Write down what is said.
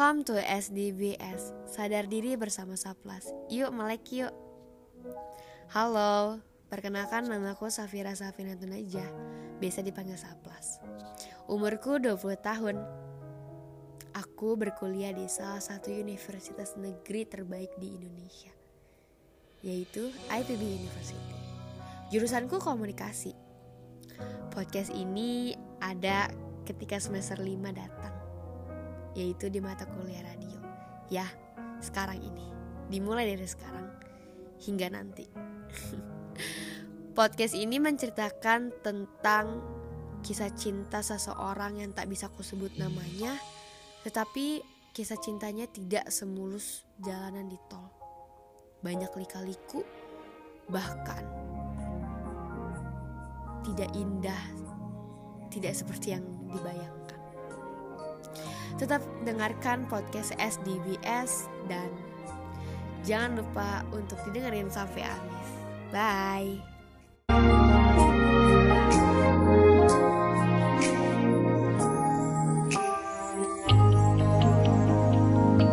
Welcome to SDBS Sadar diri bersama Saplas. Yuk melek yuk. Halo Perkenalkan namaku Safira Safina Tunaja Biasa dipanggil Saplas. Umurku 20 tahun. Aku berkuliah di salah satu universitas negeri terbaik di Indonesia Yaitu IPB University. Jurusanku komunikasi. Podcast ini ada ketika semester 5 datang yaitu di mata kuliah radio. Ya, sekarang ini. Dimulai dari sekarang hingga nanti. Podcast ini menceritakan tentang kisah cinta seseorang yang tak bisa kusebut namanya, tetapi kisah cintanya tidak semulus jalanan di tol. Banyak lika-liku, bahkan tidak indah, tidak seperti yang dibayangkan. Tetap dengarkan podcast SDBS dan jangan lupa untuk didengerin sampai habis. Bye.